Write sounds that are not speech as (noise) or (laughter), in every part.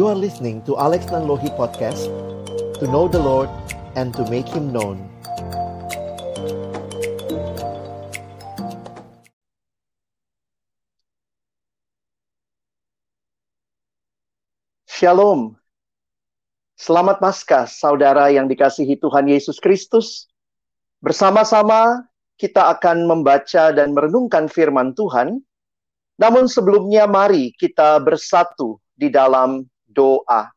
You are listening to Alex Nanlohi Podcast To know the Lord and to make Him known Shalom. Selamat Paskah, saudara yang dikasihi Tuhan Yesus Kristus. Bersama-sama kita akan membaca dan merenungkan firman Tuhan. Namun sebelumnya mari kita bersatu di dalam doa.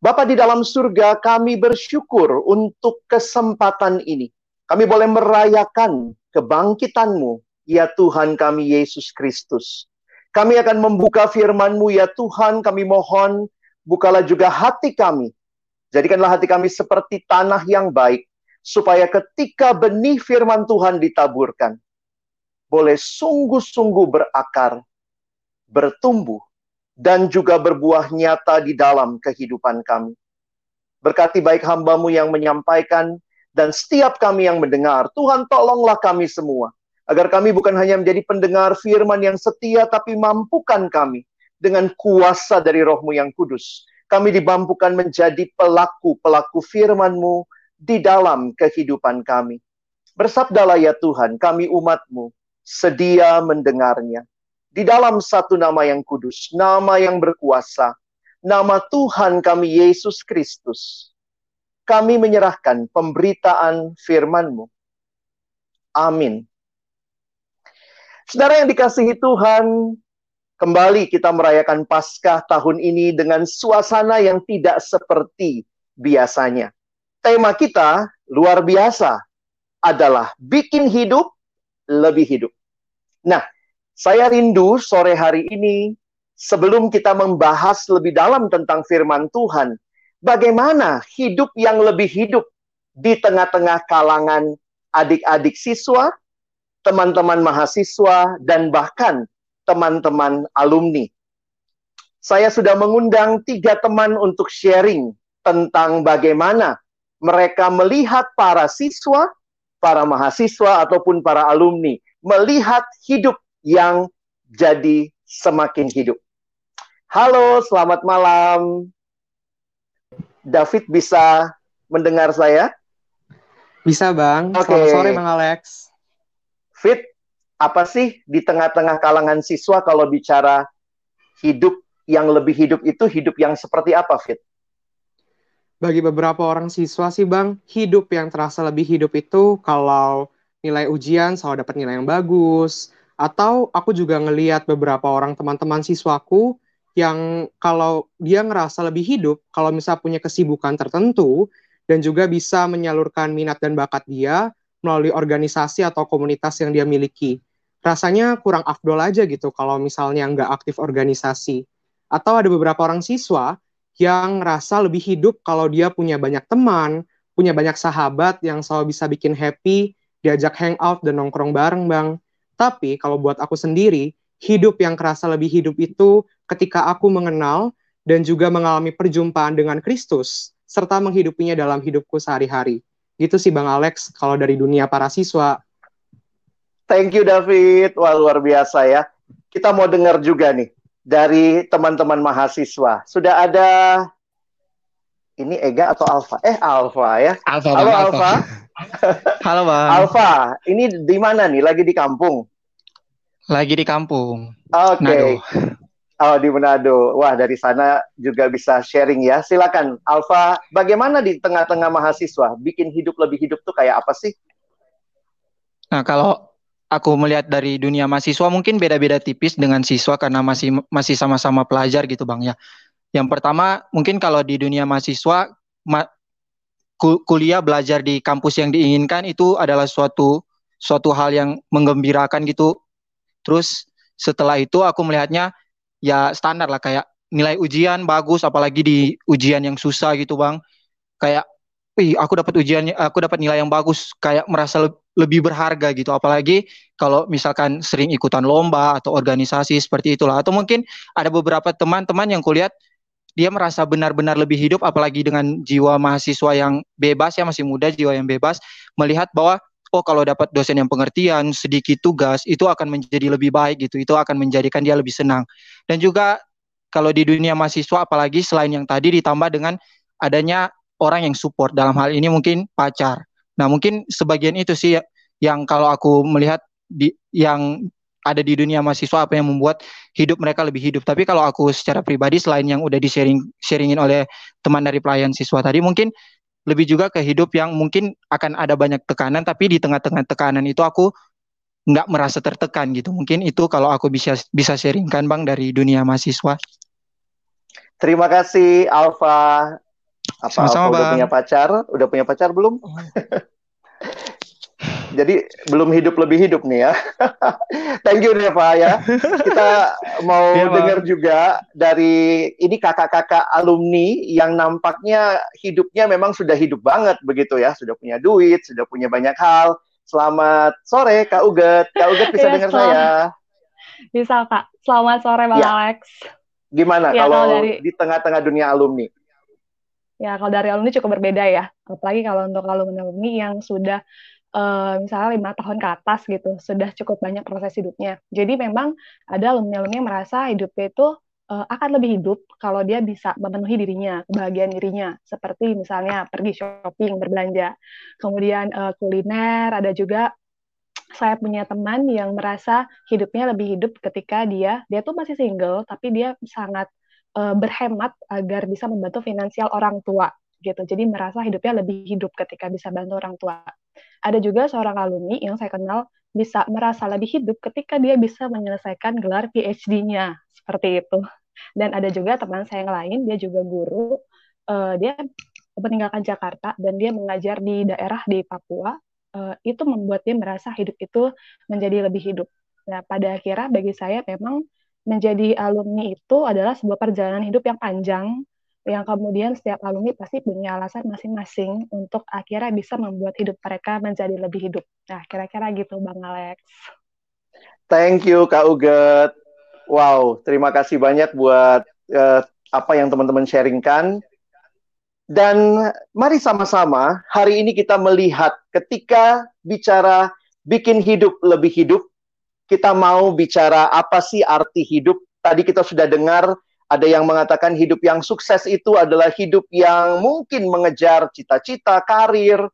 Bapa di dalam surga, kami bersyukur untuk kesempatan ini. Kami boleh merayakan kebangkitanmu, ya Tuhan kami Yesus Kristus. Kami akan membuka firman-Mu ya Tuhan, kami mohon bukalah juga hati kami. Jadikanlah hati kami seperti tanah yang baik, supaya ketika benih firman Tuhan ditaburkan, boleh sungguh-sungguh berakar, bertumbuh, dan juga berbuah nyata di dalam kehidupan kami. Berkati baik hambamu yang menyampaikan, dan setiap kami yang mendengar, Tuhan tolonglah kami semua agar kami bukan hanya menjadi pendengar firman yang setia, tapi mampukan kami dengan kuasa dari rohmu yang kudus. Kami dimampukan menjadi pelaku-pelaku firman-Mu di dalam kehidupan kami. Bersabdalah ya Tuhan, kami umat-Mu sedia mendengarnya. Di dalam satu nama yang kudus, nama yang berkuasa, nama Tuhan kami Yesus Kristus. Kami menyerahkan pemberitaan firman-Mu. Amin. Saudara yang dikasihi Tuhan, kembali kita merayakan Paskah tahun ini dengan suasana yang tidak seperti biasanya. Tema kita luar biasa adalah bikin hidup lebih hidup. Nah, saya rindu sore hari ini sebelum kita membahas lebih dalam tentang firman Tuhan, bagaimana hidup yang lebih hidup di tengah-tengah kalangan adik-adik siswa, teman-teman mahasiswa, dan bahkan teman-teman alumni. Saya sudah mengundang tiga teman untuk sharing tentang bagaimana mereka melihat para siswa, para mahasiswa, ataupun para alumni melihat hidup yang jadi semakin hidup. Halo, selamat malam. David bisa mendengar saya? Bisa, Bang. Okay. Selamat sore, Bang Alex. Fit, apa sih di tengah-tengah kalangan siswa kalau bicara hidup yang lebih hidup itu hidup yang seperti apa, Fit? Bagi beberapa orang siswa sih, Bang, hidup yang terasa lebih hidup itu kalau nilai ujian selalu dapat nilai yang bagus, atau aku juga ngeliat beberapa orang teman-teman siswaku yang kalau dia ngerasa lebih hidup, kalau misalnya punya kesibukan tertentu, dan juga bisa menyalurkan minat dan bakat dia, melalui organisasi atau komunitas yang dia miliki. Rasanya kurang afdol aja gitu kalau misalnya nggak aktif organisasi. Atau ada beberapa orang siswa yang rasa lebih hidup kalau dia punya banyak teman, punya banyak sahabat yang selalu bisa bikin happy, diajak hangout dan nongkrong bareng bang. Tapi kalau buat aku sendiri, hidup yang kerasa lebih hidup itu ketika aku mengenal dan juga mengalami perjumpaan dengan Kristus, serta menghidupinya dalam hidupku sehari-hari. Gitu sih Bang Alex kalau dari dunia para siswa. Thank you David. Wah luar biasa ya. Kita mau dengar juga nih dari teman-teman mahasiswa. Sudah ada ini Ega atau Alfa? Eh Alfa ya. Alfa. Halo Alfa. Halo Bang. Alfa, ini di mana nih? Lagi di kampung? Lagi di kampung. Oke. Okay. Oh, di Manado. Wah, dari sana juga bisa sharing ya. Silakan, Alfa. Bagaimana di tengah-tengah mahasiswa bikin hidup lebih hidup tuh kayak apa sih? Nah, kalau aku melihat dari dunia mahasiswa mungkin beda-beda tipis dengan siswa karena masih masih sama-sama pelajar gitu, Bang ya. Yang pertama, mungkin kalau di dunia mahasiswa ma kuliah belajar di kampus yang diinginkan itu adalah suatu suatu hal yang menggembirakan gitu. Terus setelah itu aku melihatnya ya standar lah kayak nilai ujian bagus apalagi di ujian yang susah gitu bang. Kayak wih aku dapat ujian aku dapat nilai yang bagus kayak merasa le lebih berharga gitu. Apalagi kalau misalkan sering ikutan lomba atau organisasi seperti itulah. Atau mungkin ada beberapa teman-teman yang kulihat dia merasa benar-benar lebih hidup apalagi dengan jiwa mahasiswa yang bebas ya masih muda jiwa yang bebas melihat bahwa oh kalau dapat dosen yang pengertian, sedikit tugas, itu akan menjadi lebih baik gitu. Itu akan menjadikan dia lebih senang. Dan juga kalau di dunia mahasiswa apalagi selain yang tadi ditambah dengan adanya orang yang support dalam hal ini mungkin pacar. Nah, mungkin sebagian itu sih yang kalau aku melihat di yang ada di dunia mahasiswa apa yang membuat hidup mereka lebih hidup. Tapi kalau aku secara pribadi selain yang udah di-sharing sharingin oleh teman dari pelayan siswa tadi mungkin lebih juga ke hidup yang mungkin akan ada banyak tekanan tapi di tengah-tengah tekanan itu aku nggak merasa tertekan gitu. Mungkin itu kalau aku bisa bisa sharingkan Bang dari dunia mahasiswa. Terima kasih Alfa. Apa Sama-sama, Alfa udah Bang. punya pacar? Udah punya pacar belum? (laughs) Jadi belum hidup lebih hidup nih ya. (laughs) Thank you Neva ya. Kita mau Bang. dengar juga dari ini kakak-kakak alumni yang nampaknya hidupnya memang sudah hidup banget begitu ya, sudah punya duit, sudah punya banyak hal. Selamat sore Kak Uget. Kak Uget bisa (laughs) Iya, dengar selamat. saya? Bisa Kak. Selamat sore Bang Ya. Alex. Gimana Ya, kalau kalau dari- di tengah-tengah dunia alumni? Ya kalau dari alumni cukup berbeda ya. Apalagi kalau untuk alumni-alumni yang sudah eh, misalnya lima tahun ke atas gitu, sudah cukup banyak proses hidupnya. Jadi memang ada alumni-alumni yang merasa hidupnya itu eh, akan lebih hidup kalau dia bisa memenuhi dirinya, kebahagiaan dirinya. Seperti misalnya pergi shopping, berbelanja. Kemudian eh, kuliner, ada juga saya punya teman yang merasa hidupnya lebih hidup ketika dia dia tuh masih single tapi dia sangat berhemat agar bisa membantu finansial orang tua gitu. Jadi merasa hidupnya lebih hidup ketika bisa bantu orang tua. Ada juga seorang alumni yang saya kenal bisa merasa lebih hidup ketika dia bisa menyelesaikan gelar PhD-nya seperti itu. Dan ada juga teman saya yang lain, dia juga guru, eh, dia meninggalkan Jakarta dan dia mengajar di daerah di Papua. Eh, itu membuat dia merasa hidup itu menjadi lebih hidup. Nah, pada akhirnya bagi saya memang menjadi alumni itu adalah sebuah perjalanan hidup yang panjang, yang kemudian setiap alumni pasti punya alasan masing-masing untuk akhirnya bisa membuat hidup mereka menjadi lebih hidup. Nah, kira-kira gitu Bang Alex. Thank you Kak Uget. Wow, terima kasih banyak buat eh, apa yang teman-teman sharingkan. Dan mari sama-sama hari ini kita melihat ketika bicara bikin hidup lebih hidup, kita mau bicara apa sih arti hidup. Tadi kita sudah dengar ada yang mengatakan hidup yang sukses itu adalah hidup yang mungkin mengejar cita-cita, karir,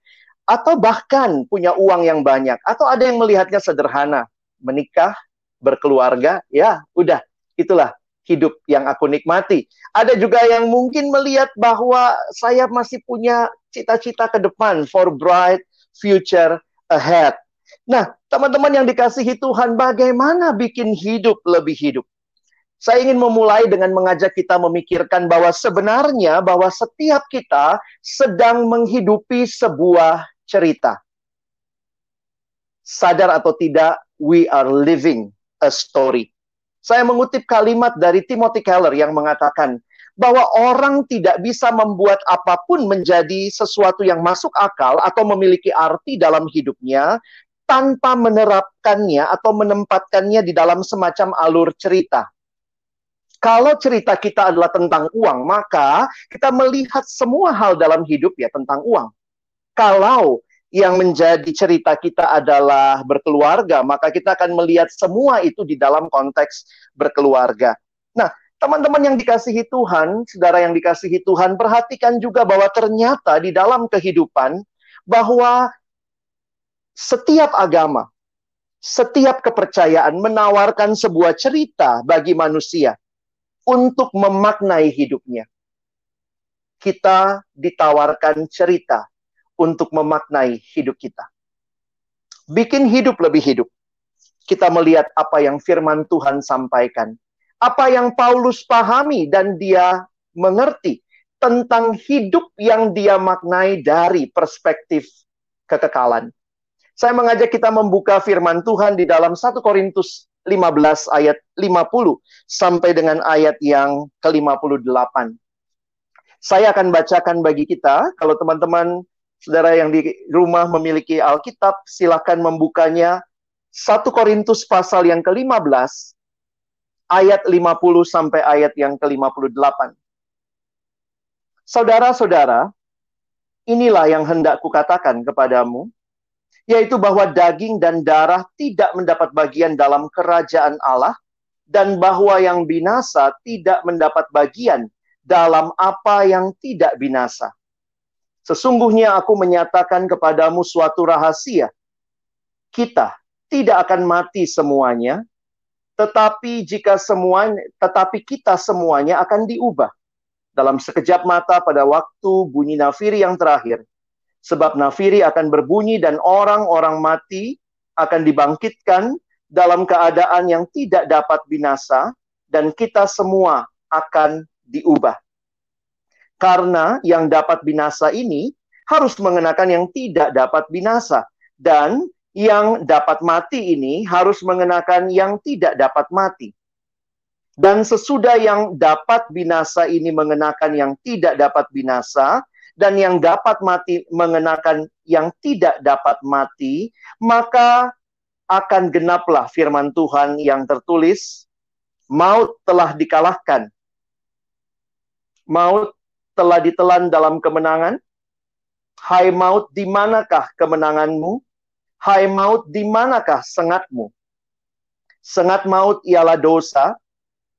atau bahkan punya uang yang banyak. Atau ada yang melihatnya sederhana, menikah, berkeluarga, ya udah, itulah hidup yang aku nikmati. Ada juga yang mungkin melihat bahwa saya masih punya cita-cita ke depan for bright future ahead. Nah, teman-teman yang dikasihi Tuhan, bagaimana bikin hidup lebih hidup? Saya ingin memulai dengan mengajak kita memikirkan bahwa sebenarnya bahwa setiap kita sedang menghidupi sebuah cerita. Sadar atau tidak, we are living a story. Saya mengutip kalimat dari Timothy Keller yang mengatakan bahwa orang tidak bisa membuat apa pun menjadi sesuatu yang masuk akal atau memiliki arti dalam hidupnya tanpa menerapkannya atau menempatkannya di dalam semacam alur cerita. Kalau cerita kita adalah tentang uang, maka kita melihat semua hal dalam hidup ya tentang uang. Kalau yang menjadi cerita kita adalah berkeluarga, maka kita akan melihat semua itu di dalam konteks berkeluarga. Nah, teman-teman yang dikasihi Tuhan, saudara yang dikasihi Tuhan, perhatikan juga bahwa ternyata di dalam kehidupan bahwa setiap agama, setiap kepercayaan menawarkan sebuah cerita bagi manusia untuk memaknai hidupnya. Kita ditawarkan cerita untuk memaknai hidup kita. Bikin hidup lebih hidup. Kita melihat apa yang firman Tuhan sampaikan. Apa yang Paulus pahami dan dia mengerti tentang hidup yang dia maknai dari perspektif kekekalan. Saya mengajak kita membuka firman Tuhan di dalam 1 Korintus 15 ayat 50 sampai dengan ayat yang ke-58. Saya akan bacakan bagi kita, kalau teman-teman saudara yang di rumah memiliki Alkitab, silakan membukanya 1 Korintus pasal yang ke-15 ayat 50 sampai ayat yang ke-58. Saudara-saudara, inilah yang hendak kukatakan kepadamu, yaitu bahwa daging dan darah tidak mendapat bagian dalam kerajaan Allah, dan bahwa yang binasa tidak mendapat bagian dalam apa yang tidak binasa. Sesungguhnya aku menyatakan kepadamu suatu rahasia. Kita tidak akan mati semuanya, tetapi jika semuanya tetapi kita semuanya akan diubah dalam sekejap mata pada waktu bunyi nafiri yang terakhir. Sebab nafiri akan berbunyi dan orang-orang mati akan dibangkitkan dalam keadaan yang tidak dapat binasa dan kita semua akan diubah. Karena yang dapat binasa ini harus mengenakan yang tidak dapat binasa dan yang dapat mati ini harus mengenakan yang tidak dapat mati. Dan sesudah yang dapat binasa ini mengenakan yang tidak dapat binasa, dan yang dapat mati mengenakan yang tidak dapat mati, maka akan genaplah firman Tuhan yang tertulis, maut telah dikalahkan. Maut telah ditelan dalam kemenangan. Hai maut, di manakah kemenanganmu? Hai maut, di manakah sengatmu? Sengat maut ialah dosa,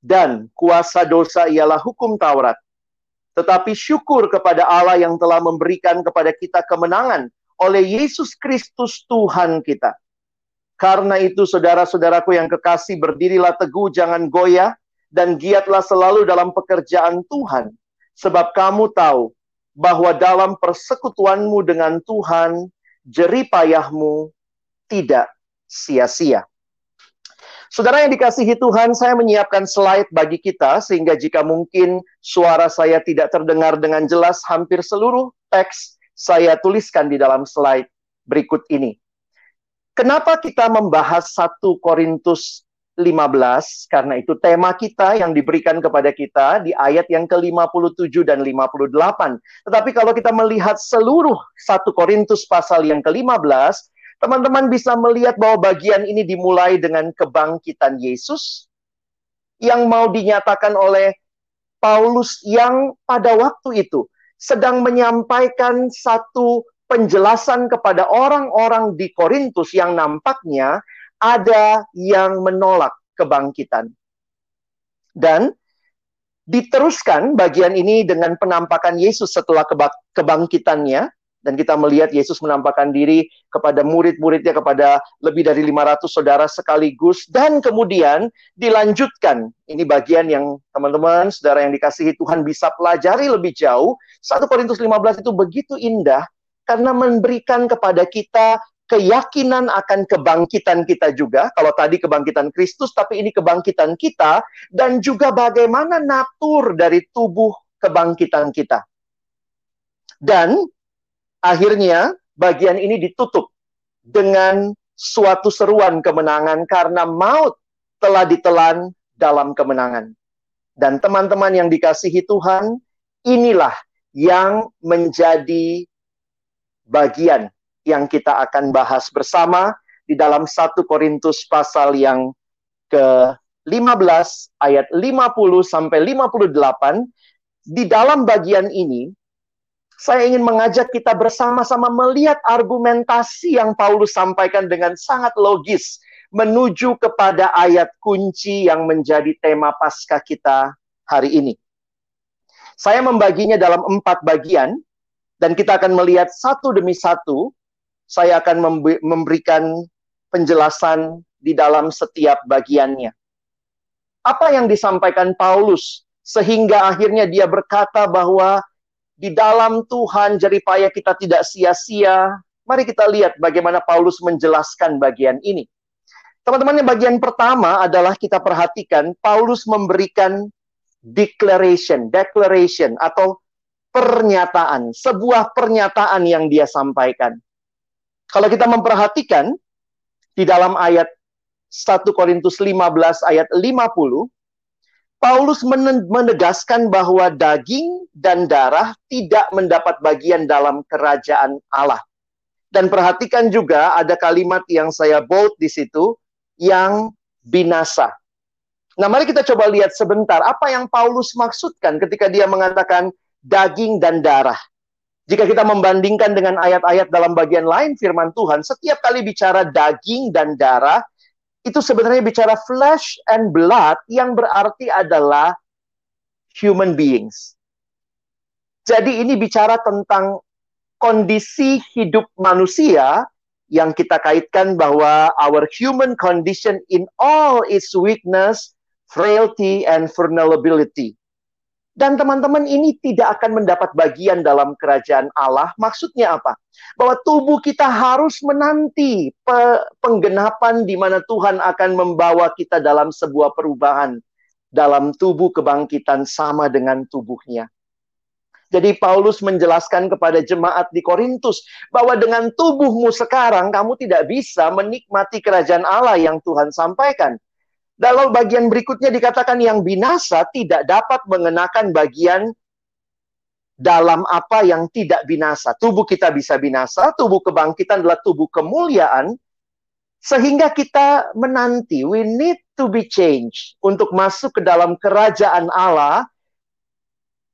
dan kuasa dosa ialah hukum Taurat. Tetapi syukur kepada Allah yang telah memberikan kepada kita kemenangan oleh Yesus Kristus Tuhan kita karena itu saudara-saudaraku yang kekasih berdirilah teguh jangan goyah dan giatlah selalu dalam pekerjaan Tuhan. Sebab kamu tahu bahwa dalam persekutuanmu dengan Tuhan jeripayahmu tidak sia-sia. Saudara yang dikasihi Tuhan, saya menyiapkan slide bagi kita sehingga jika mungkin suara saya tidak terdengar dengan jelas, hampir seluruh teks saya tuliskan di dalam slide berikut ini. Kenapa kita membahas 1 Korintus 15? Karena itu tema kita yang diberikan kepada kita di ayat yang ke-57 dan 58. Tetapi kalau kita melihat seluruh 1 Korintus pasal yang ke-15, teman-teman bisa melihat bahwa bagian ini dimulai dengan kebangkitan Yesus yang mau dinyatakan oleh Paulus yang pada waktu itu sedang menyampaikan satu penjelasan kepada orang-orang di Korintus yang nampaknya ada yang menolak kebangkitan. Dan diteruskan bagian ini dengan penampakan Yesus setelah kebangkitannya dan kita melihat Yesus menampakkan diri kepada murid-muridnya kepada lebih dari 500 saudara sekaligus dan kemudian dilanjutkan ini bagian yang teman-teman saudara yang dikasihi Tuhan bisa pelajari lebih jauh 1 Korintus 15 itu begitu indah karena memberikan kepada kita keyakinan akan kebangkitan kita juga. Kalau tadi kebangkitan Kristus, tapi ini kebangkitan kita dan juga bagaimana natur dari tubuh kebangkitan kita. Dan akhirnya bagian ini ditutup dengan suatu seruan kemenangan karena maut telah ditelan dalam kemenangan. Dan teman-teman yang dikasihi Tuhan, inilah yang menjadi bagian yang kita akan bahas bersama di dalam 1 Korintus pasal yang ke-15 ayat 50 sampai 58 di dalam bagian ini saya ingin mengajak kita bersama-sama melihat argumentasi yang Paulus sampaikan dengan sangat logis menuju kepada ayat kunci yang menjadi tema pasca kita hari ini. Saya membaginya dalam empat bagian, dan kita akan melihat satu demi satu. Saya akan memberikan penjelasan di dalam setiap bagiannya. Apa yang disampaikan Paulus sehingga akhirnya dia berkata bahwa di dalam Tuhan jeripaya kita tidak sia-sia. Mari kita lihat bagaimana Paulus menjelaskan bagian ini. Teman-teman, yang bagian pertama adalah kita perhatikan Paulus memberikan declaration, declaration atau pernyataan, sebuah pernyataan yang dia sampaikan. Kalau kita memperhatikan di dalam ayat 1 Korintus 15 ayat 50, Paulus menegaskan bahwa daging dan darah tidak mendapat bagian dalam kerajaan Allah. Dan perhatikan juga ada kalimat yang saya bold di situ yang binasa. Nah, mari kita coba lihat sebentar apa yang Paulus maksudkan ketika dia mengatakan daging dan darah. Jika kita membandingkan dengan ayat-ayat dalam bagian lain firman Tuhan, setiap kali bicara daging dan darah, itu sebenarnya bicara flesh and blood yang berarti adalah human beings. Jadi ini bicara tentang kondisi hidup manusia yang kita kaitkan bahwa our human condition in all its weakness, frailty, and vulnerability. Dan teman-teman ini tidak akan mendapat bagian dalam kerajaan Allah. Maksudnya apa? Bahwa tubuh kita harus menanti penggenapan di mana Tuhan akan membawa kita dalam sebuah perubahan dalam tubuh kebangkitan sama dengan tubuhnya. Jadi Paulus menjelaskan kepada jemaat di Korintus bahwa dengan tubuhmu sekarang kamu tidak bisa menikmati kerajaan Allah yang Tuhan sampaikan. Dalam bagian berikutnya dikatakan yang binasa tidak dapat mengenakan bagian dalam apa yang tidak binasa. Tubuh kita bisa binasa, tubuh kebangkitan adalah tubuh kemuliaan, sehingga kita menanti, we need to be changed untuk masuk ke dalam kerajaan Allah.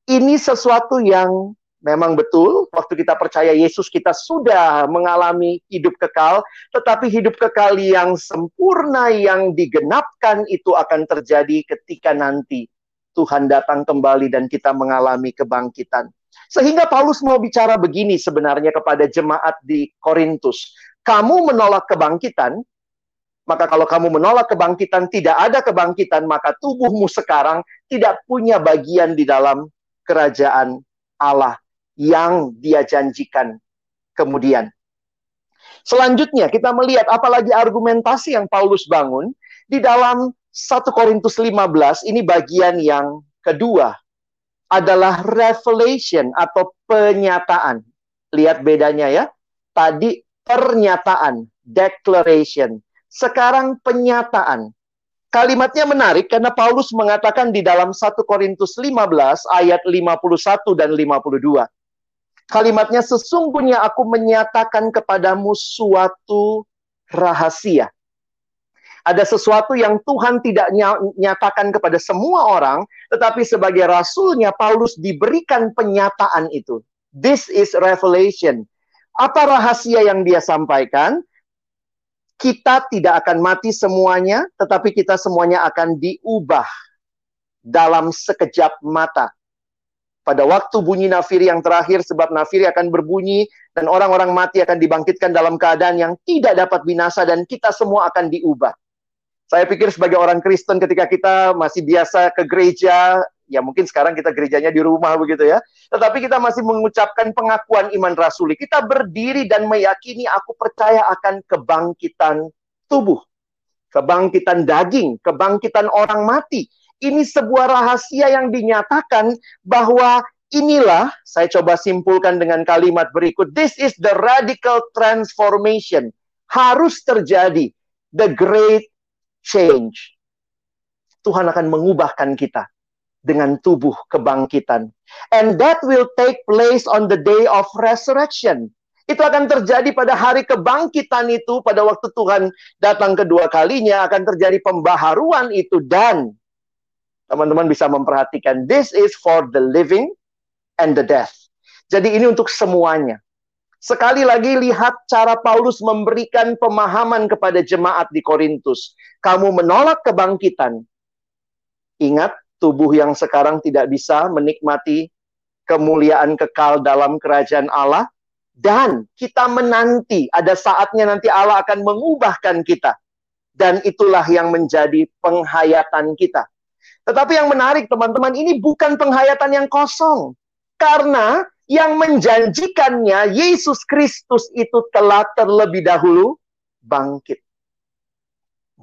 Ini sesuatu yang Memang betul, waktu kita percaya Yesus, kita sudah mengalami hidup kekal, tetapi hidup kekal yang sempurna, yang digenapkan, itu akan terjadi ketika nanti Tuhan datang kembali dan kita mengalami kebangkitan. Sehingga Paulus mau bicara begini sebenarnya kepada jemaat di Korintus. Kamu menolak kebangkitan, maka kalau kamu menolak kebangkitan, tidak ada kebangkitan, maka tubuhmu sekarang tidak punya bagian di dalam kerajaan Allah yang dia janjikan kemudian. Selanjutnya kita melihat apalagi argumentasi yang Paulus bangun di dalam 1 Korintus 15 ini bagian yang kedua adalah revelation atau penyataan. Lihat bedanya ya. Tadi pernyataan, declaration. Sekarang penyataan. Kalimatnya menarik karena Paulus mengatakan di dalam 1 Korintus 15 ayat 51 dan 52. Kalimatnya sesungguhnya aku menyatakan kepadamu suatu rahasia. Ada sesuatu yang Tuhan tidak nyatakan kepada semua orang, tetapi sebagai rasulnya Paulus diberikan penyataan itu. This is revelation. Apa rahasia yang dia sampaikan? Kita tidak akan mati semuanya, tetapi kita semuanya akan diubah dalam sekejap mata pada waktu bunyi nafiri yang terakhir sebab nafiri akan berbunyi dan orang-orang mati akan dibangkitkan dalam keadaan yang tidak dapat binasa dan kita semua akan diubah. Saya pikir sebagai orang Kristen ketika kita masih biasa ke gereja, ya mungkin sekarang kita gerejanya di rumah begitu ya. Tetapi kita masih mengucapkan pengakuan iman rasuli. Kita berdiri dan meyakini aku percaya akan kebangkitan tubuh. Kebangkitan daging, kebangkitan orang mati ini sebuah rahasia yang dinyatakan bahwa inilah saya coba simpulkan dengan kalimat berikut this is the radical transformation. Harus terjadi. The great change. Tuhan akan mengubahkan kita dengan tubuh kebangkitan. And that will take place on the day of resurrection. Itu akan terjadi pada hari kebangkitan itu pada waktu Tuhan datang kedua kalinya akan terjadi pembaharuan itu dan teman-teman bisa memperhatikan this is for the living and the death. Jadi ini untuk semuanya. Sekali lagi lihat cara Paulus memberikan pemahaman kepada jemaat di Korintus. Kamu menolak kebangkitan. Ingat, tubuh yang sekarang tidak bisa menikmati kemuliaan kekal dalam kerajaan Allah. Dan kita menanti, ada saatnya nanti Allah akan mengubahkan kita. Dan itulah yang menjadi penghayatan kita. Tetapi yang menarik teman-teman ini bukan penghayatan yang kosong. Karena yang menjanjikannya Yesus Kristus itu telah terlebih dahulu bangkit.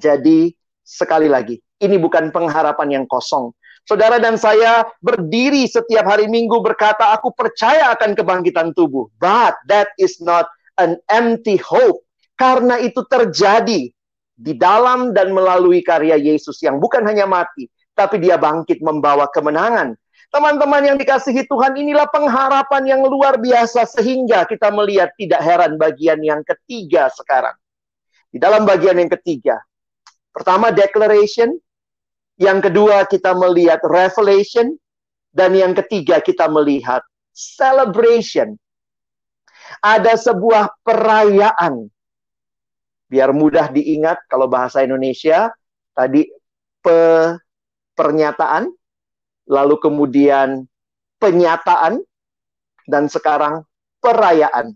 Jadi sekali lagi, ini bukan pengharapan yang kosong. Saudara dan saya berdiri setiap hari Minggu berkata, aku percaya akan kebangkitan tubuh. But that is not an empty hope. Karena itu terjadi di dalam dan melalui karya Yesus yang bukan hanya mati, tapi dia bangkit membawa kemenangan. Teman-teman yang dikasihi Tuhan, inilah pengharapan yang luar biasa sehingga kita melihat tidak heran bagian yang ketiga sekarang. Di dalam bagian yang ketiga, pertama declaration, yang kedua kita melihat revelation, dan yang ketiga kita melihat celebration. Ada sebuah perayaan Biar mudah diingat kalau bahasa Indonesia tadi pe, pernyataan, lalu kemudian penyataan, dan sekarang perayaan.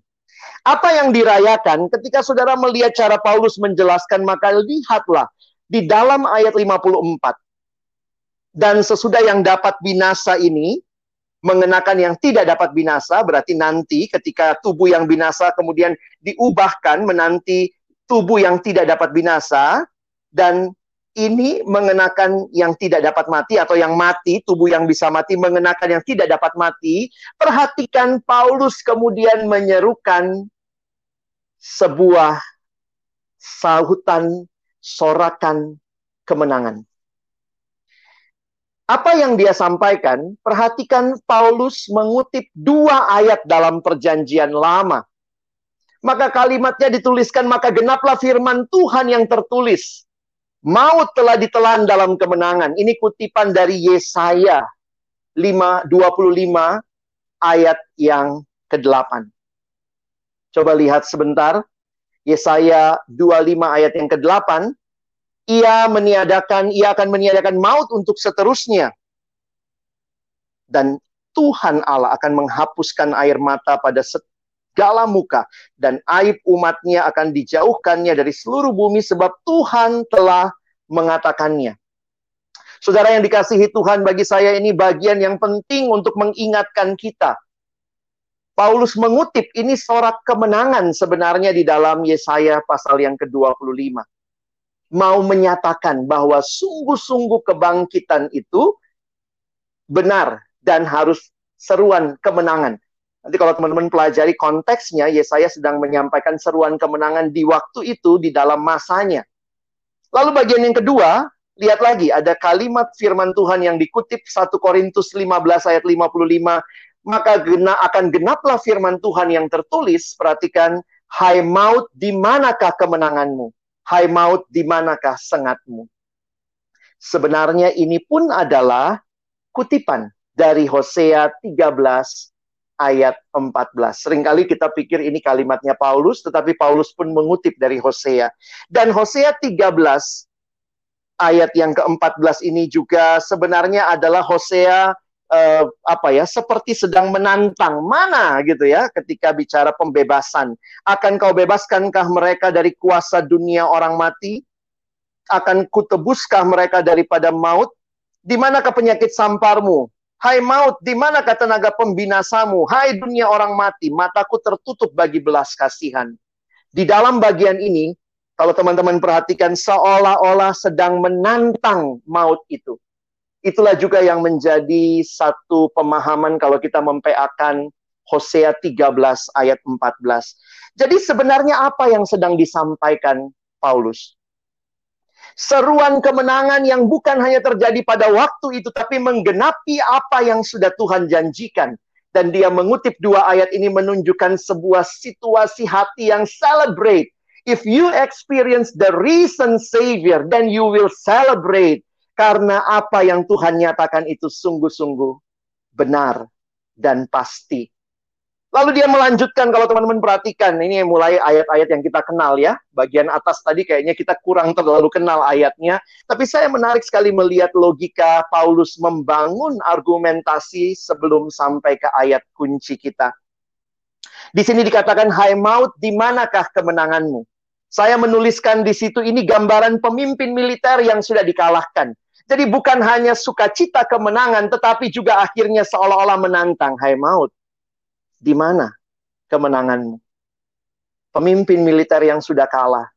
Apa yang dirayakan ketika saudara melihat cara Paulus menjelaskan, maka lihatlah di dalam ayat 54. Dan sesudah yang dapat binasa ini, mengenakan yang tidak dapat binasa, berarti nanti ketika tubuh yang binasa kemudian diubahkan menanti tubuh yang tidak dapat binasa, dan ini mengenakan yang tidak dapat mati atau yang mati, tubuh yang bisa mati mengenakan yang tidak dapat mati. Perhatikan Paulus kemudian menyerukan sebuah sahutan sorakan kemenangan. Apa yang dia sampaikan? Perhatikan Paulus mengutip dua ayat dalam perjanjian lama. Maka kalimatnya dituliskan, maka genaplah firman Tuhan yang tertulis Maut telah ditelan dalam kemenangan. Ini kutipan dari Yesaya 5, 25 ayat yang ke-8. Coba lihat sebentar. Yesaya 25 ayat yang ke-8. Ia meniadakan, ia akan meniadakan maut untuk seterusnya. Dan Tuhan Allah akan menghapuskan air mata pada segala muka dan aib umatnya akan dijauhkannya dari seluruh bumi sebab Tuhan telah mengatakannya. Saudara yang dikasihi Tuhan bagi saya ini bagian yang penting untuk mengingatkan kita. Paulus mengutip ini sorak kemenangan sebenarnya di dalam Yesaya pasal yang ke-25. Mau menyatakan bahwa sungguh-sungguh kebangkitan itu benar dan harus seruan kemenangan. Nanti kalau teman-teman pelajari konteksnya, Yesaya sedang menyampaikan seruan kemenangan di waktu itu, di dalam masanya. Lalu bagian yang kedua, lihat lagi, ada kalimat firman Tuhan yang dikutip 1 Korintus 15 ayat 55, maka gena, akan genaplah firman Tuhan yang tertulis, perhatikan, Hai maut, di manakah kemenanganmu? Hai maut, di manakah sengatmu? Sebenarnya ini pun adalah kutipan dari Hosea 13 ayat 14. Seringkali kita pikir ini kalimatnya Paulus, tetapi Paulus pun mengutip dari Hosea. Dan Hosea 13 ayat yang ke-14 ini juga sebenarnya adalah Hosea uh, apa ya seperti sedang menantang. Mana gitu ya ketika bicara pembebasan. Akan kau bebaskankah mereka dari kuasa dunia orang mati? Akan kutebuskah mereka daripada maut? Di manakah penyakit samparmu Hai maut, di manakah tenaga pembinasamu? Hai dunia orang mati, mataku tertutup bagi belas kasihan. Di dalam bagian ini, kalau teman-teman perhatikan, seolah-olah sedang menantang maut itu. Itulah juga yang menjadi satu pemahaman kalau kita mempeakan Hosea 13 ayat 14. Jadi sebenarnya apa yang sedang disampaikan Paulus? Seruan kemenangan yang bukan hanya terjadi pada waktu itu, tapi menggenapi apa yang sudah Tuhan janjikan. Dan dia mengutip dua ayat ini menunjukkan sebuah situasi hati yang celebrate. If you experience the recent Savior, then you will celebrate. Karena apa yang Tuhan nyatakan itu sungguh-sungguh benar dan pasti. Lalu dia melanjutkan kalau teman-teman perhatikan, ini mulai ayat-ayat yang kita kenal ya. Bagian atas tadi kayaknya kita kurang terlalu kenal ayatnya. Tapi saya menarik sekali melihat logika Paulus membangun argumentasi sebelum sampai ke ayat kunci kita. Di sini dikatakan, Hai maut, di manakah kemenanganmu? Saya menuliskan di situ ini gambaran pemimpin militer yang sudah dikalahkan. Jadi bukan hanya sukacita kemenangan, tetapi juga akhirnya seolah-olah menantang, Hai maut, di mana kemenanganmu? Pemimpin militer yang sudah kalah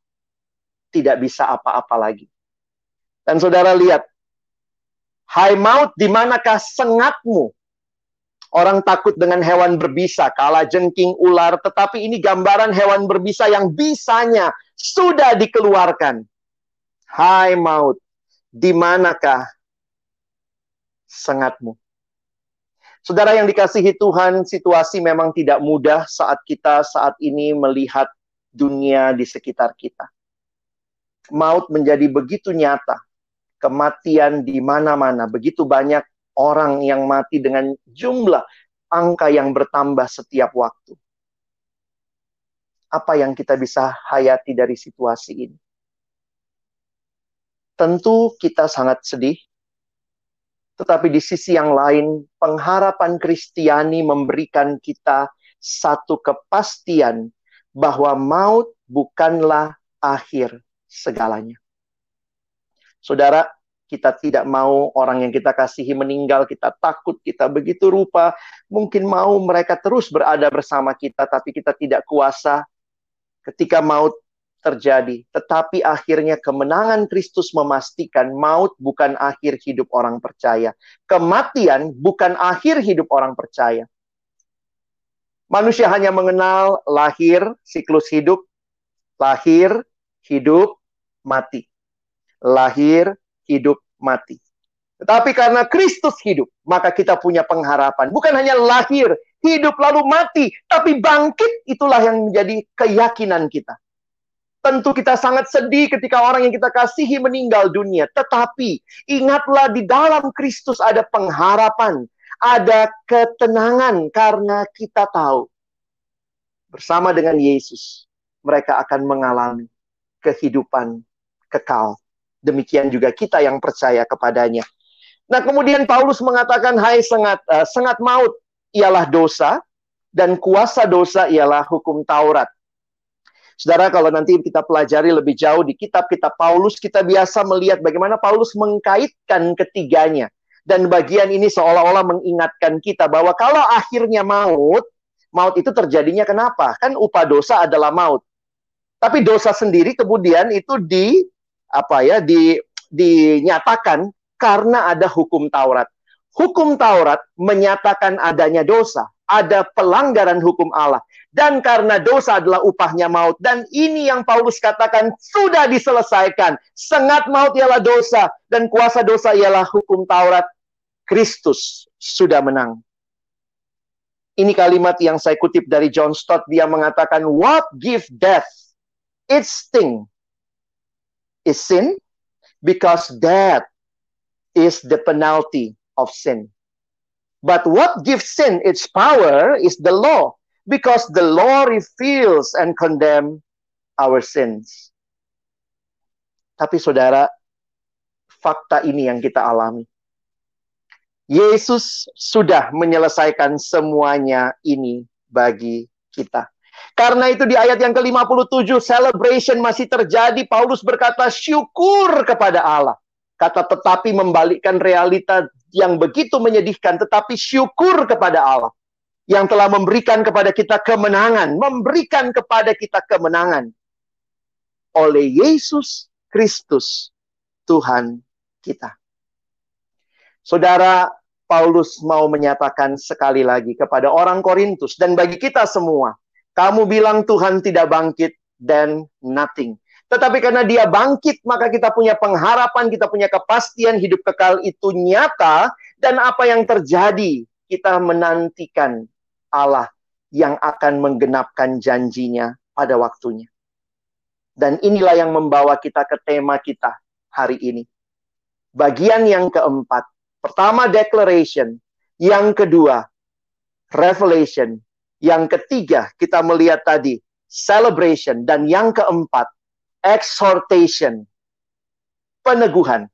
tidak bisa apa-apa lagi. Dan saudara lihat, hai maut, di manakah sengatmu? Orang takut dengan hewan berbisa, kalah jengking ular, tetapi ini gambaran hewan berbisa yang bisanya sudah dikeluarkan. Hai maut, di manakah sengatmu? Saudara yang dikasihi Tuhan, situasi memang tidak mudah saat kita saat ini melihat dunia di sekitar kita. Maut menjadi begitu nyata, kematian di mana-mana, begitu banyak orang yang mati dengan jumlah angka yang bertambah setiap waktu. apa yang kita bisa hayati dari situasi ini? Tentu kita sangat sedih, tetapi di sisi yang lain, pengharapan Kristiani memberikan kita satu kepastian bahwa maut bukanlah akhir segalanya. Saudara, kita tidak mau orang yang kita kasihi meninggal, kita takut, kita begitu rupa, mungkin mau mereka terus berada bersama kita, tapi kita tidak kuasa ketika maut terjadi. Tetapi akhirnya kemenangan Kristus memastikan maut bukan akhir hidup orang percaya. Kematian bukan akhir hidup orang percaya. Manusia hanya mengenal lahir, siklus hidup, lahir, hidup, mati. Lahir, hidup, mati. Tetapi karena Kristus hidup, maka kita punya pengharapan. Bukan hanya lahir, hidup lalu mati, tapi bangkit itulah yang menjadi keyakinan kita. Tentu kita sangat sedih ketika orang yang kita kasihi meninggal dunia. Tetapi ingatlah di dalam Kristus ada pengharapan. Ada ketenangan karena kita tahu. Bersama dengan Yesus. Mereka akan mengalami kehidupan kekal. Demikian juga kita yang percaya kepadanya. Nah kemudian Paulus mengatakan, Hai sengat, uh, sengat maut ialah dosa, dan kuasa dosa ialah hukum Taurat. Saudara, kalau nanti kita pelajari lebih jauh di kitab-kitab Paulus, kita biasa melihat bagaimana Paulus mengkaitkan ketiganya. Dan bagian ini seolah-olah mengingatkan kita bahwa kalau akhirnya maut, maut itu terjadinya kenapa? Kan upah dosa adalah maut. Tapi dosa sendiri kemudian itu di apa ya, di dinyatakan karena ada hukum Taurat. Hukum Taurat menyatakan adanya dosa, ada pelanggaran hukum Allah. Dan karena dosa adalah upahnya maut. Dan ini yang Paulus katakan sudah diselesaikan. Sengat maut ialah dosa. Dan kuasa dosa ialah hukum Taurat. Kristus sudah menang. Ini kalimat yang saya kutip dari John Stott. Dia mengatakan, What give death its sting is sin because death is the penalty of sin. But what gives sin its power is the law because the law reveals and condemn our sins. Tapi saudara, fakta ini yang kita alami. Yesus sudah menyelesaikan semuanya ini bagi kita. Karena itu di ayat yang ke-57 celebration masih terjadi. Paulus berkata syukur kepada Allah. Kata tetapi membalikkan realita yang begitu menyedihkan tetapi syukur kepada Allah yang telah memberikan kepada kita kemenangan, memberikan kepada kita kemenangan oleh Yesus Kristus Tuhan kita. Saudara Paulus mau menyatakan sekali lagi kepada orang Korintus dan bagi kita semua, kamu bilang Tuhan tidak bangkit dan nothing. Tetapi karena dia bangkit, maka kita punya pengharapan, kita punya kepastian hidup kekal itu nyata. Dan apa yang terjadi, kita menantikan Allah yang akan menggenapkan janjinya pada waktunya. Dan inilah yang membawa kita ke tema kita hari ini. Bagian yang keempat. Pertama, declaration. Yang kedua, revelation. Yang ketiga, kita melihat tadi, celebration. Dan yang keempat, exhortation. Peneguhan.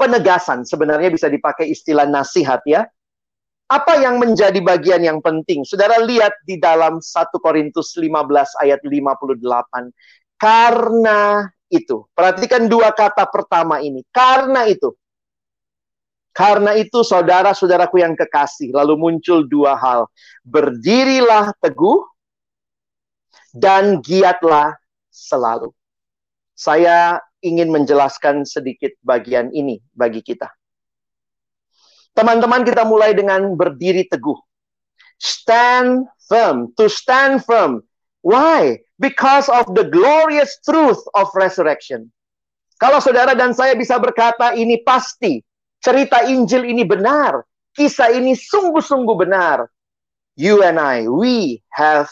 Penegasan. Sebenarnya bisa dipakai istilah nasihat ya apa yang menjadi bagian yang penting? Saudara lihat di dalam 1 Korintus 15 ayat 58. Karena itu. Perhatikan dua kata pertama ini. Karena itu. Karena itu saudara-saudaraku yang kekasih. Lalu muncul dua hal. Berdirilah teguh dan giatlah selalu. Saya ingin menjelaskan sedikit bagian ini bagi kita. Teman-teman kita mulai dengan berdiri teguh. Stand firm. To stand firm. Why? Because of the glorious truth of resurrection. Kalau saudara dan saya bisa berkata ini pasti. Cerita Injil ini benar. Kisah ini sungguh-sungguh benar. You and I, we have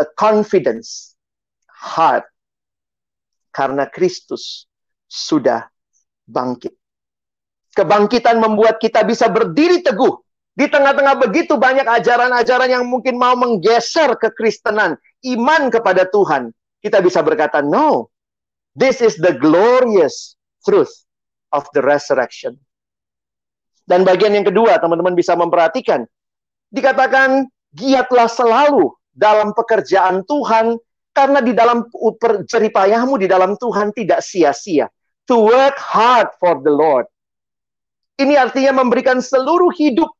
a confidence heart karena Kristus sudah bangkit. Kebangkitan membuat kita bisa berdiri teguh Di tengah-tengah begitu banyak ajaran-ajaran yang mungkin mau menggeser kekristenan, iman kepada Tuhan, kita bisa berkata, no, this is the glorious truth of the resurrection. Dan bagian yang kedua, teman-teman bisa memperhatikan, dikatakan, giatlah selalu dalam pekerjaan Tuhan, karena di dalam jeripayahmu di dalam Tuhan tidak sia-sia. To work hard for the Lord. Ini artinya memberikan seluruh hidup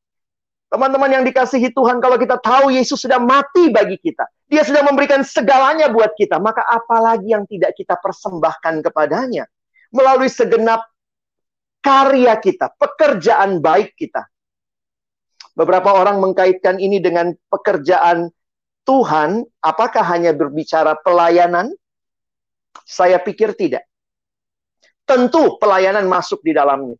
Teman-teman yang dikasihi Tuhan, kalau kita tahu Yesus sudah mati bagi kita, Dia sudah memberikan segalanya buat kita, maka apalagi yang tidak kita persembahkan kepadanya melalui segenap karya kita, pekerjaan baik kita. Beberapa orang mengkaitkan ini dengan pekerjaan Tuhan, apakah hanya berbicara pelayanan? Saya pikir tidak. Tentu pelayanan masuk di dalamnya.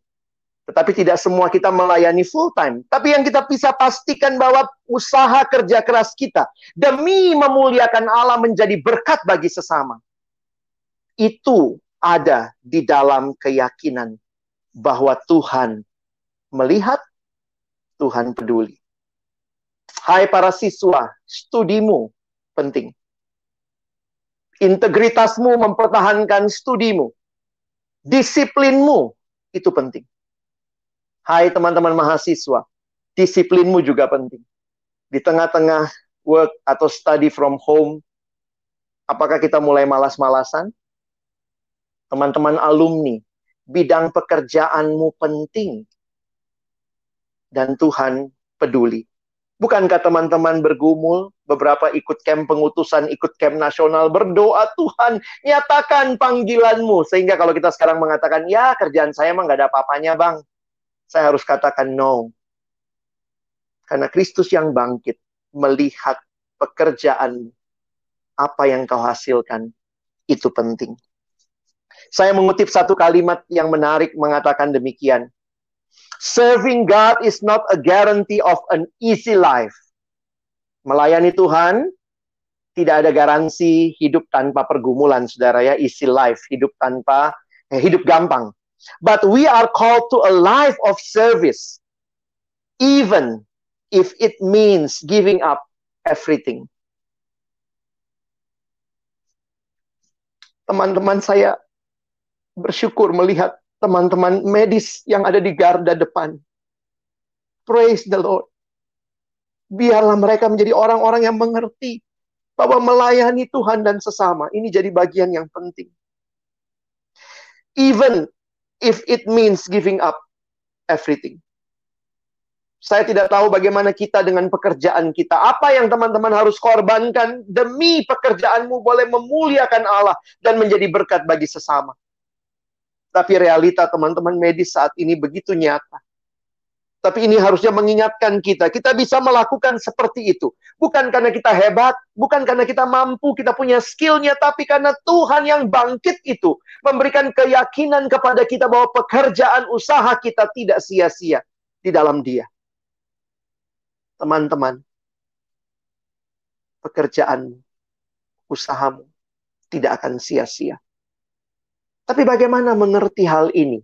Tetapi tidak semua kita melayani full time. Tapi yang kita bisa pastikan bahwa usaha kerja keras kita demi memuliakan Allah menjadi berkat bagi sesama. Itu ada di dalam keyakinan bahwa Tuhan melihat, Tuhan peduli. Hai para siswa, studimu penting. Integritasmu mempertahankan studimu. Disiplinmu itu penting. Hai teman-teman mahasiswa, disiplinmu juga penting. Di tengah-tengah work atau study from home, apakah kita mulai malas-malasan? Teman-teman alumni, bidang pekerjaanmu penting. Dan Tuhan peduli. Bukankah teman-teman bergumul, beberapa ikut camp pengutusan, ikut camp nasional, berdoa Tuhan, nyatakan panggilanmu. Sehingga kalau kita sekarang mengatakan, ya kerjaan saya emang gak ada apa-apanya bang saya harus katakan no. Karena Kristus yang bangkit melihat pekerjaan apa yang kau hasilkan itu penting. Saya mengutip satu kalimat yang menarik mengatakan demikian. Serving God is not a guarantee of an easy life. Melayani Tuhan tidak ada garansi hidup tanpa pergumulan, saudara ya. Easy life, hidup tanpa eh, hidup gampang. But we are called to a life of service, even if it means giving up everything. Teman-teman saya bersyukur melihat teman-teman medis yang ada di garda depan. Praise the Lord. Biarlah mereka menjadi orang-orang yang mengerti bahwa melayani Tuhan dan sesama ini jadi bagian yang penting. Even if it means giving up everything. Saya tidak tahu bagaimana kita dengan pekerjaan kita. Apa yang teman-teman harus korbankan demi pekerjaanmu boleh memuliakan Allah dan menjadi berkat bagi sesama. Tapi realita teman-teman medis saat ini begitu nyata. Tapi ini harusnya mengingatkan kita, kita bisa melakukan seperti itu. Bukan karena kita hebat, bukan karena kita mampu, kita punya skillnya, tapi karena Tuhan yang bangkit itu memberikan keyakinan kepada kita bahwa pekerjaan usaha kita tidak sia-sia di dalam dia. Teman-teman, pekerjaan usahamu tidak akan sia-sia. Tapi bagaimana mengerti hal ini?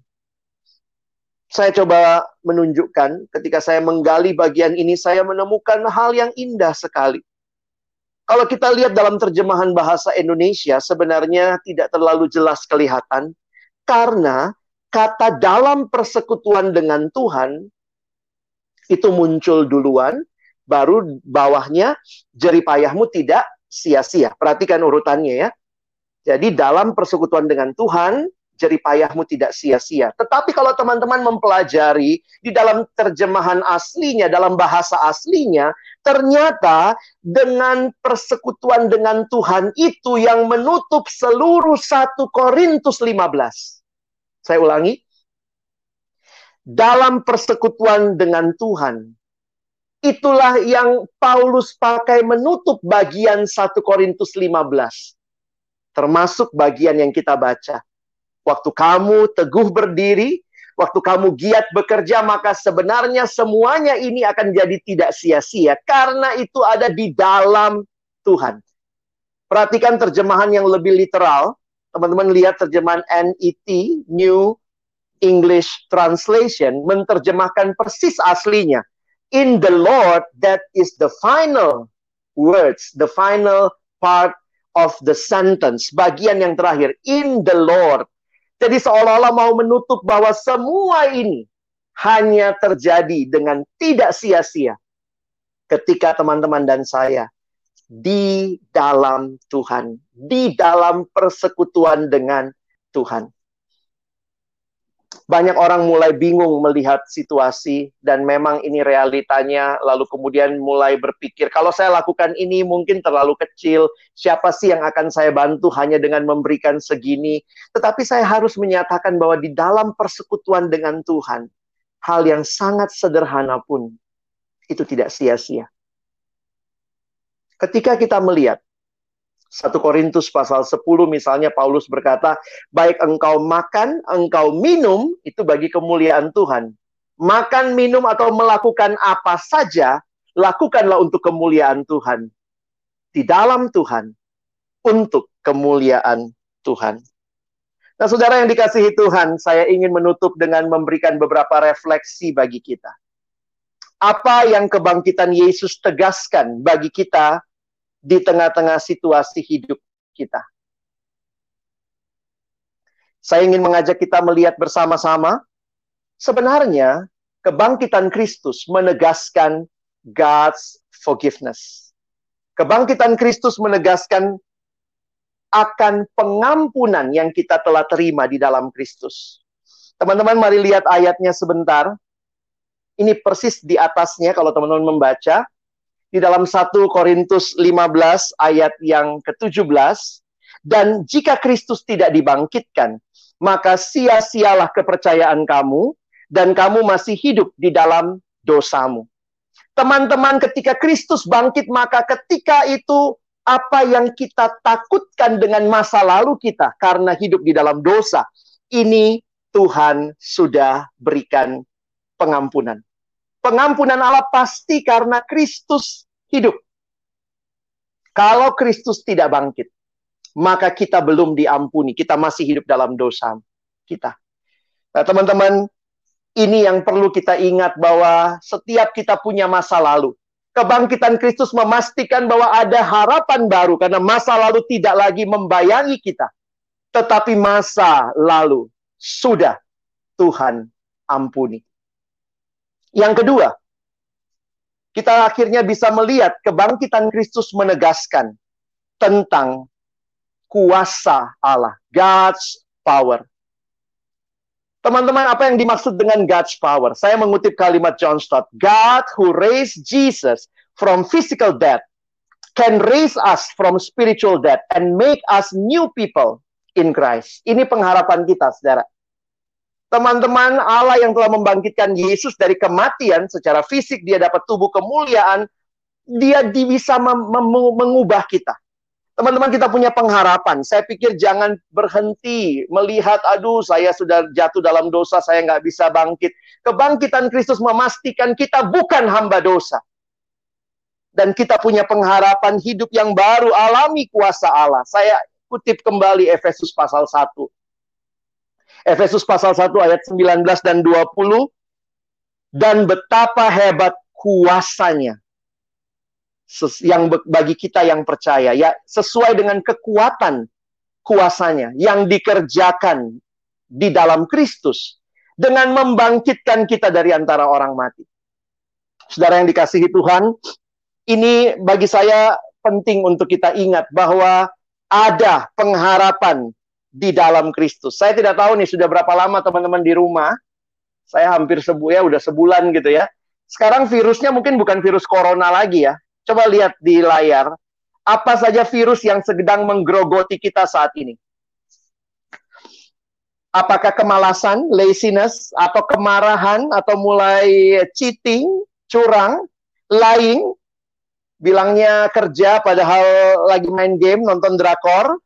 Saya coba menunjukkan ketika saya menggali bagian ini, saya menemukan hal yang indah sekali. Kalau kita lihat dalam terjemahan bahasa Indonesia, sebenarnya tidak terlalu jelas kelihatan, karena kata dalam persekutuan dengan Tuhan itu muncul duluan, baru bawahnya jeripayahmu tidak sia-sia. Perhatikan urutannya ya. Jadi dalam persekutuan dengan Tuhan, jeripayahmu tidak sia-sia. Tetapi kalau teman-teman mempelajari di dalam terjemahan aslinya, dalam bahasa aslinya, ternyata dengan persekutuan dengan Tuhan itu yang menutup seluruh 1 Korintus 15. Saya ulangi. Dalam persekutuan dengan Tuhan, itulah yang Paulus pakai menutup bagian 1 Korintus 15. Termasuk bagian yang kita baca Waktu kamu teguh berdiri, waktu kamu giat bekerja, maka sebenarnya semuanya ini akan jadi tidak sia-sia karena itu ada di dalam Tuhan. Perhatikan terjemahan yang lebih literal. Teman-teman lihat terjemahan NET, New English Translation, menerjemahkan persis aslinya. In the Lord, that is the final words, the final part of the sentence, bagian yang terakhir, in the Lord. Jadi seolah-olah mau menutup bahwa semua ini hanya terjadi dengan tidak sia-sia ketika teman-teman dan saya di dalam Tuhan, di dalam persekutuan dengan Tuhan banyak orang mulai bingung melihat situasi dan memang ini realitanya lalu kemudian mulai berpikir kalau saya lakukan ini mungkin terlalu kecil siapa sih yang akan saya bantu hanya dengan memberikan segini? Tetapi saya harus menyatakan bahwa di dalam persekutuan dengan Tuhan hal yang sangat sederhana pun itu tidak sia-sia. Ketika kita melihat 1 Korintus pasal 10 misalnya Paulus berkata, baik engkau makan, engkau minum, itu bagi kemuliaan Tuhan. Makan, minum, atau melakukan apa saja, lakukanlah untuk kemuliaan Tuhan. Di dalam Tuhan, untuk kemuliaan Tuhan. Nah saudara yang dikasihi Tuhan, saya ingin menutup dengan memberikan beberapa refleksi bagi kita. Apa yang kebangkitan Yesus tegaskan bagi kita di tengah-tengah situasi hidup kita. Saya ingin mengajak kita melihat bersama-sama, sebenarnya kebangkitan Kristus menegaskan God's forgiveness. Kebangkitan Kristus menegaskan akan pengampunan yang kita telah terima di dalam Kristus. Teman-teman, mari lihat ayatnya sebentar. Ini persis di atasnya kalau teman-teman membaca di dalam 1 Korintus 15 ayat yang ke-17 dan jika Kristus tidak dibangkitkan maka sia-sialah kepercayaan kamu dan kamu masih hidup di dalam dosamu. Teman-teman ketika Kristus bangkit maka ketika itu apa yang kita takutkan dengan masa lalu kita karena hidup di dalam dosa ini Tuhan sudah berikan pengampunan. Pengampunan Allah pasti karena Kristus hidup. Kalau Kristus tidak bangkit, maka kita belum diampuni. Kita masih hidup dalam dosa kita. Nah, teman-teman, ini yang perlu kita ingat bahwa setiap kita punya masa lalu. Kebangkitan Kristus memastikan bahwa ada harapan baru karena masa lalu tidak lagi membayangi kita. Tetapi masa lalu sudah Tuhan ampuni. Yang kedua, kita akhirnya bisa melihat kebangkitan Kristus menegaskan tentang kuasa Allah, God's power. Teman-teman, apa yang dimaksud dengan God's power? Saya mengutip kalimat John Stott. God who raised Jesus from physical death can raise us from spiritual death and make us new people in Christ. Ini pengharapan kita, saudara teman-teman Allah yang telah membangkitkan Yesus dari kematian secara fisik dia dapat tubuh kemuliaan dia bisa mengubah kita. Teman-teman kita punya pengharapan. Saya pikir jangan berhenti melihat aduh saya sudah jatuh dalam dosa saya nggak bisa bangkit. Kebangkitan Kristus memastikan kita bukan hamba dosa. Dan kita punya pengharapan hidup yang baru alami kuasa Allah. Saya kutip kembali Efesus pasal 1 Efesus pasal 1 ayat 19 dan 20 dan betapa hebat kuasanya yang bagi kita yang percaya ya sesuai dengan kekuatan kuasanya yang dikerjakan di dalam Kristus dengan membangkitkan kita dari antara orang mati. Saudara yang dikasihi Tuhan, ini bagi saya penting untuk kita ingat bahwa ada pengharapan di dalam Kristus. Saya tidak tahu nih sudah berapa lama teman-teman di rumah. Saya hampir sebu ya udah sebulan gitu ya. Sekarang virusnya mungkin bukan virus corona lagi ya. Coba lihat di layar apa saja virus yang sedang menggerogoti kita saat ini. Apakah kemalasan, laziness, atau kemarahan, atau mulai cheating, curang, lying, bilangnya kerja padahal lagi main game, nonton drakor,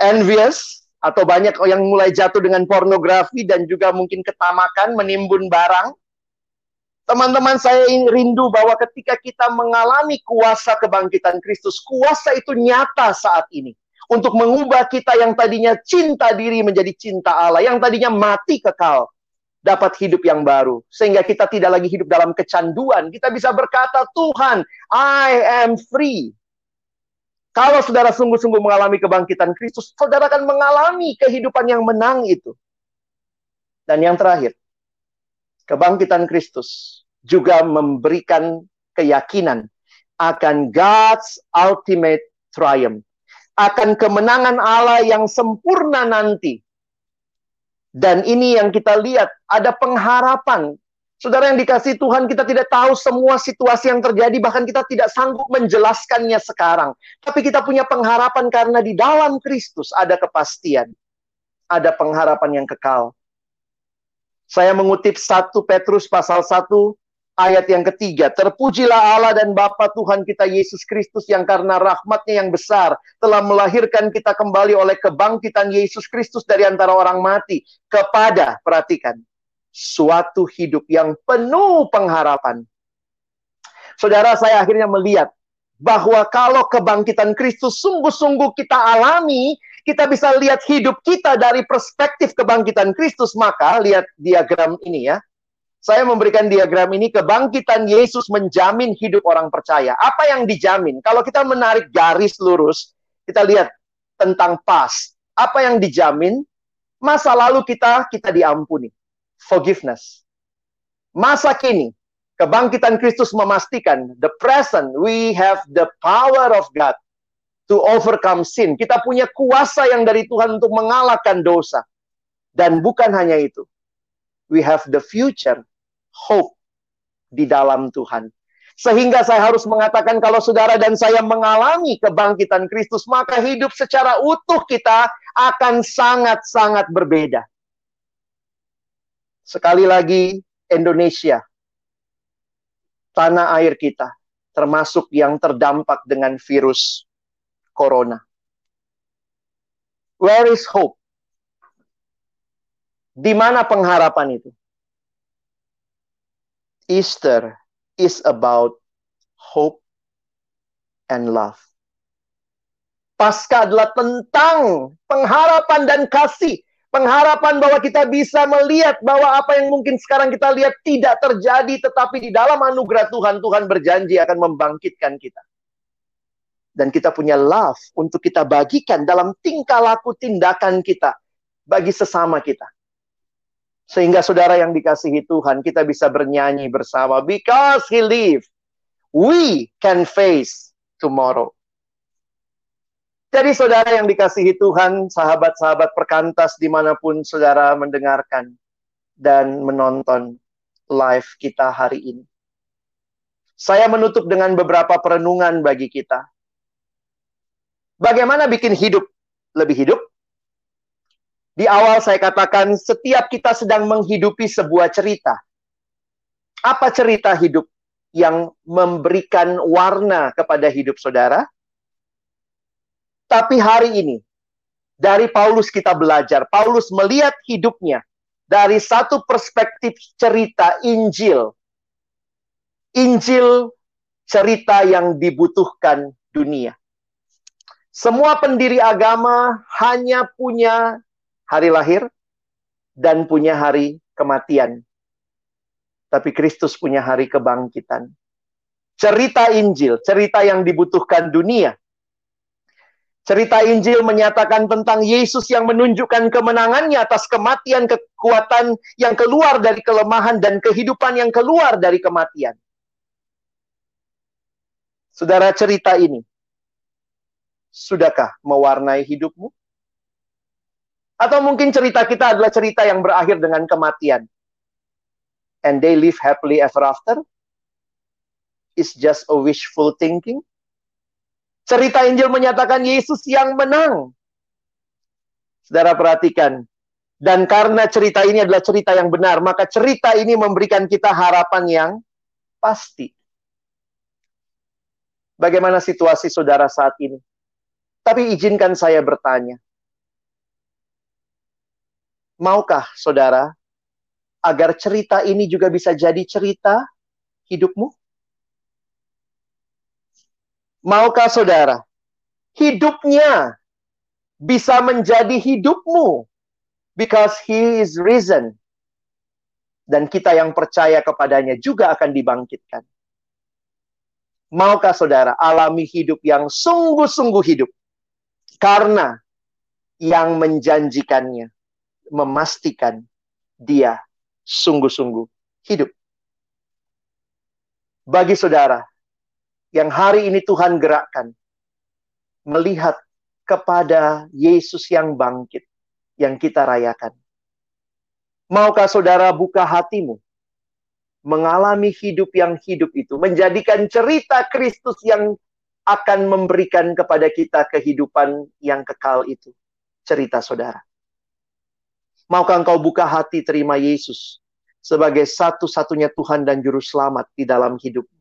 envious, atau banyak yang mulai jatuh dengan pornografi dan juga mungkin ketamakan menimbun barang. Teman-teman saya rindu bahwa ketika kita mengalami kuasa kebangkitan Kristus, kuasa itu nyata saat ini untuk mengubah kita yang tadinya cinta diri menjadi cinta Allah, yang tadinya mati kekal dapat hidup yang baru. Sehingga kita tidak lagi hidup dalam kecanduan. Kita bisa berkata, Tuhan, I am free. Kalau saudara sungguh-sungguh mengalami kebangkitan Kristus, saudara akan mengalami kehidupan yang menang itu. Dan yang terakhir, kebangkitan Kristus juga memberikan keyakinan akan God's ultimate triumph. Akan kemenangan Allah yang sempurna nanti dan ini yang kita lihat, ada pengharapan. Saudara yang dikasih Tuhan, kita tidak tahu semua situasi yang terjadi, bahkan kita tidak sanggup menjelaskannya sekarang. Tapi kita punya pengharapan karena di dalam Kristus ada kepastian. Ada pengharapan yang kekal. Saya mengutip 1 Petrus pasal 1 ayat yang ketiga, terpujilah Allah dan Bapa Tuhan kita Yesus Kristus yang karena rahmatnya yang besar telah melahirkan kita kembali oleh kebangkitan Yesus Kristus dari antara orang mati kepada, perhatikan, suatu hidup yang penuh pengharapan. Saudara, saya akhirnya melihat bahwa kalau kebangkitan Kristus sungguh-sungguh kita alami, kita bisa lihat hidup kita dari perspektif kebangkitan Kristus, maka lihat diagram ini ya saya memberikan diagram ini kebangkitan Yesus menjamin hidup orang percaya. Apa yang dijamin? Kalau kita menarik garis lurus, kita lihat tentang past. Apa yang dijamin? Masa lalu kita kita diampuni. Forgiveness. Masa kini, kebangkitan Kristus memastikan the present we have the power of God to overcome sin. Kita punya kuasa yang dari Tuhan untuk mengalahkan dosa. Dan bukan hanya itu. We have the future hope di dalam Tuhan. Sehingga saya harus mengatakan kalau saudara dan saya mengalami kebangkitan Kristus, maka hidup secara utuh kita akan sangat-sangat berbeda. Sekali lagi, Indonesia, tanah air kita, termasuk yang terdampak dengan virus corona. Where is hope? Di mana pengharapan itu? Easter is about hope and love. Pasca adalah tentang pengharapan dan kasih. Pengharapan bahwa kita bisa melihat bahwa apa yang mungkin sekarang kita lihat tidak terjadi, tetapi di dalam anugerah Tuhan, Tuhan berjanji akan membangkitkan kita. Dan kita punya love untuk kita bagikan dalam tingkah laku tindakan kita bagi sesama kita. Sehingga saudara yang dikasihi Tuhan, kita bisa bernyanyi bersama. Because He live, we can face tomorrow. Jadi saudara yang dikasihi Tuhan, sahabat-sahabat perkantas di mana pun saudara mendengarkan dan menonton live kita hari ini. Saya menutup dengan beberapa perenungan bagi kita. Bagaimana bikin hidup lebih hidup? Di awal saya katakan setiap kita sedang menghidupi sebuah cerita. Apa cerita hidup yang memberikan warna kepada hidup saudara? Tapi hari ini, dari Paulus kita belajar. Paulus melihat hidupnya dari satu perspektif cerita Injil. Injil cerita yang dibutuhkan dunia. Semua pendiri agama hanya punya hari lahir dan punya hari kematian. Tapi Kristus punya hari kebangkitan. Cerita Injil, cerita yang dibutuhkan dunia. Cerita Injil menyatakan tentang Yesus yang menunjukkan kemenangannya atas kematian, kekuatan yang keluar dari kelemahan dan kehidupan yang keluar dari kematian. Saudara, cerita ini sudahkah mewarnai hidupmu? Atau mungkin cerita kita adalah cerita yang berakhir dengan kematian. And they live happily ever after? Is just a wishful thinking? Cerita Injil menyatakan Yesus yang menang. Saudara perhatikan. Dan karena cerita ini adalah cerita yang benar, maka cerita ini memberikan kita harapan yang pasti. Bagaimana situasi saudara saat ini? Tapi izinkan saya bertanya, Maukah saudara agar cerita ini juga bisa jadi cerita hidupmu? Maukah saudara hidupnya bisa menjadi hidupmu because he is risen Dan kita yang percaya kepadanya juga akan dibangkitkan. Maukah saudara alami hidup yang sungguh-sungguh hidup? Karena yang menjanjikannya memastikan dia sungguh-sungguh hidup. Bagi saudara yang hari ini Tuhan gerakkan, melihat kepada Yesus yang bangkit, yang kita rayakan. Maukah saudara buka hatimu? Mengalami hidup yang hidup itu. Menjadikan cerita Kristus yang akan memberikan kepada kita kehidupan yang kekal itu. Cerita saudara. Maukah engkau buka hati terima Yesus sebagai satu-satunya Tuhan dan Juru Selamat di dalam hidupmu?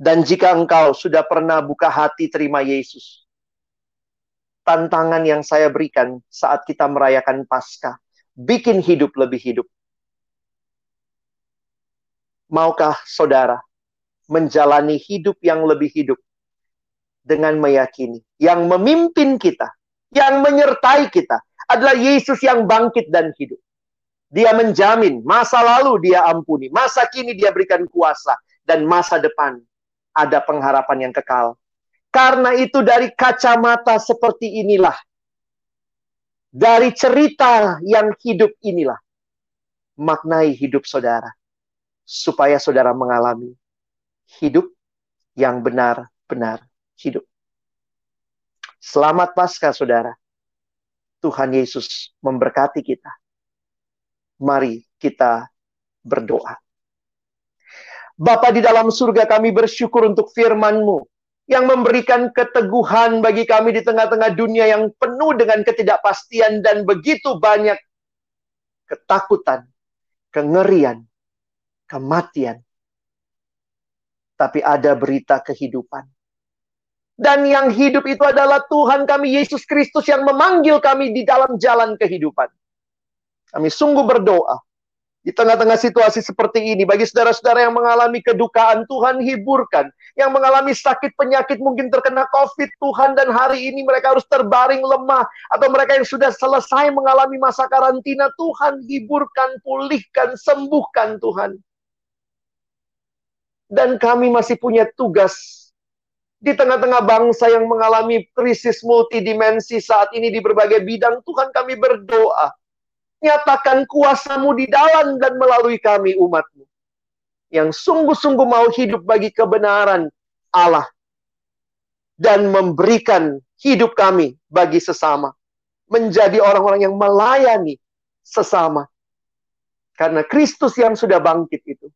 Dan jika engkau sudah pernah buka hati terima Yesus, tantangan yang saya berikan saat kita merayakan Paskah. Bikin hidup lebih hidup. Maukah saudara menjalani hidup yang lebih hidup dengan meyakini yang memimpin kita, yang menyertai kita adalah Yesus yang bangkit dan hidup. Dia menjamin masa lalu dia ampuni, masa kini dia berikan kuasa, dan masa depan ada pengharapan yang kekal karena itu dari kacamata seperti inilah, dari cerita yang hidup inilah, maknai hidup saudara, supaya saudara mengalami hidup yang benar-benar hidup. Selamat Paskah saudara. Tuhan Yesus memberkati kita. Mari kita berdoa. Bapa di dalam surga kami bersyukur untuk firman-Mu yang memberikan keteguhan bagi kami di tengah-tengah dunia yang penuh dengan ketidakpastian dan begitu banyak ketakutan, kengerian, kematian. Tapi ada berita kehidupan. Dan yang hidup itu adalah Tuhan kami Yesus Kristus yang memanggil kami di dalam jalan kehidupan. Kami sungguh berdoa di tengah-tengah situasi seperti ini, bagi saudara-saudara yang mengalami kedukaan, Tuhan hiburkan. Yang mengalami sakit penyakit, mungkin terkena COVID, Tuhan dan hari ini mereka harus terbaring lemah. Atau mereka yang sudah selesai mengalami masa karantina, Tuhan hiburkan, pulihkan, sembuhkan Tuhan. Dan kami masih punya tugas di tengah-tengah bangsa yang mengalami krisis multidimensi saat ini di berbagai bidang, Tuhan kami berdoa nyatakan kuasamu di dalam dan melalui kami umatmu. Yang sungguh-sungguh mau hidup bagi kebenaran Allah. Dan memberikan hidup kami bagi sesama. Menjadi orang-orang yang melayani sesama. Karena Kristus yang sudah bangkit itu.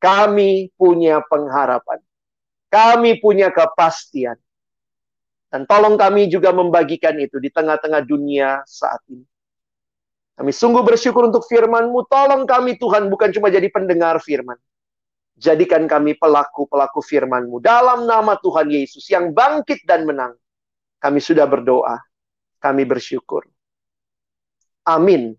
Kami punya pengharapan. Kami punya kepastian. Dan tolong kami juga membagikan itu di tengah-tengah dunia saat ini. Kami sungguh bersyukur untuk firman-Mu. Tolong kami Tuhan bukan cuma jadi pendengar firman. Jadikan kami pelaku-pelaku firman-Mu. Dalam nama Tuhan Yesus yang bangkit dan menang. Kami sudah berdoa. Kami bersyukur. Amin.